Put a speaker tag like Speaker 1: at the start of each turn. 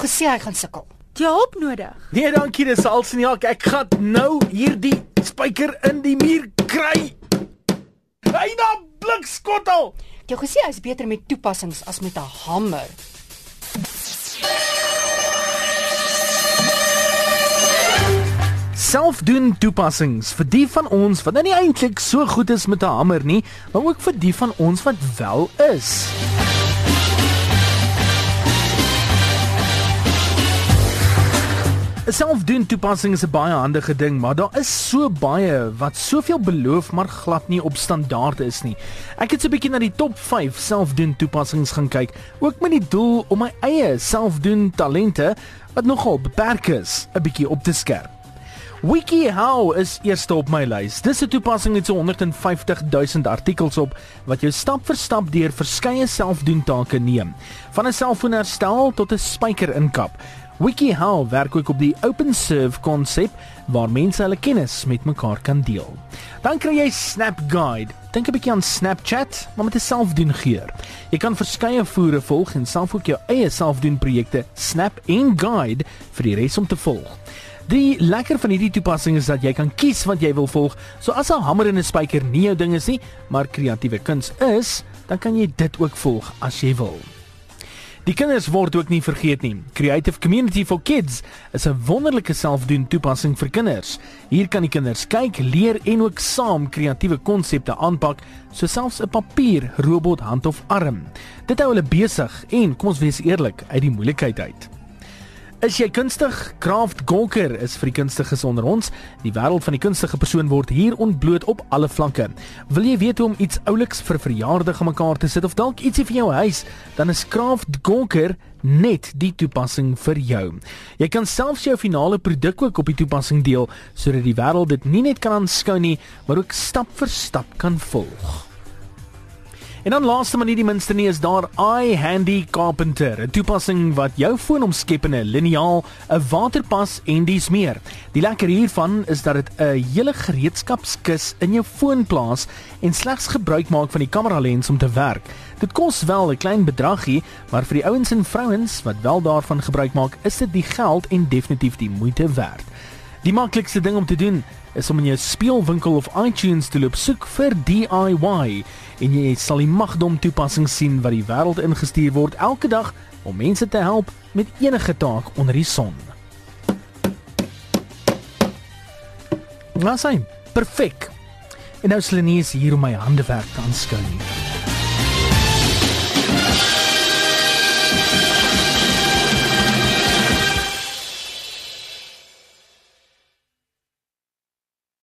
Speaker 1: jou gesê hy gaan sukkel.
Speaker 2: Jy hulp nodig.
Speaker 3: Nee, dankie, dis alseniak. Ek gaan nou hierdie spyker in die muur kry. Hy na blikskottel.
Speaker 1: Jy gesê hy's beter met toepassings as met 'n hamer.
Speaker 3: Selfdoen toepassings vir die van ons wat nou nie eintlik so goed is met 'n hamer nie, maar ook vir die van ons wat wel is. Selfdoen toepassing is 'n baie handige ding, maar daar is so baie wat soveel beloof maar glad nie op standaard is nie. Ek het so 'n bietjie na die top 5 selfdoen toepassings gaan kyk, ook met die doel om my eie selfdoen talente wat nogal beperk is, 'n bietjie op te skerp. WikiHow is eerste op my lys. Dis 'n toepassing met so 150 000 artikels op wat jou stap vir stap deur verskeie selfdoen take neem, van 'n selfoon herstel tot 'n spyker inkap. WikiHow werk ook op die open serve konsep waar mense hulle kennis met mekaar kan deel. Dan kry jy Snap Guide. Dink 'n bietjie aan Snapchat, maar met 'n selfdoen geur. Jy kan verskeie voere volg en self ook jou eie selfdoen projekte Snap en Guide vir die res om te volg. Die lekker van hierdie toepassing is dat jy kan kies wat jy wil volg. So as 'n hamer en 'n spyker nie jou ding is nie, maar kreatiewe kuns is, dan kan jy dit ook volg as jy wil. Die kinders word ook nie vergeet nie. Creative Community for Kids is 'n wonderlike selfdoen toepassing vir kinders. Hier kan die kinders kyk, leer en ook saam kreatiewe konsepte aanpak, so selfs 'n papier robot hand of arm. Dit hou hulle besig en kom ons wees eerlik, uit die moeilikheid uit. Is jy kunstig? Craft Gonker is vir die kunstiges onder ons. Die wêreld van die kunstige persoon word hier ontbloot op alle vlakke. Wil jy weet hoe om iets ouliks vir verjaardag aan mekaar te sit of dalk ietsie vir jou huis, dan is Craft Gonker net die toepassing vir jou. Jy kan selfs jou finale produk ook op die toepassing deel sodat die wêreld dit nie net kan aanskou nie, maar ook stap vir stap kan volg. En dan laaste maar nie die minste nie is daar iHandy Carpenter, 'n toepassing wat jou foon omskep in 'n liniaal, 'n waterpas en dis meer. Die lekker hiervan is dat dit 'n hele gereedskapskis in jou foon plaas en slegs gebruik maak van die kamera lens om te werk. Dit kos wel 'n klein bedragie, maar vir die ouens en vrouens wat wel daarvan gebruik maak, is dit die geld en definitief die moeite werd. Die maklikste ding om te doen is om in jou speelwinkel of iTunes te loop soek vir DIY en jy sal die magdom toepassings sien wat die wêreld ingestuur word elke dag om mense te help met enige taak onder die son. Nou sien, perfek. En nou Selenie is hier om my handewerk aanskou.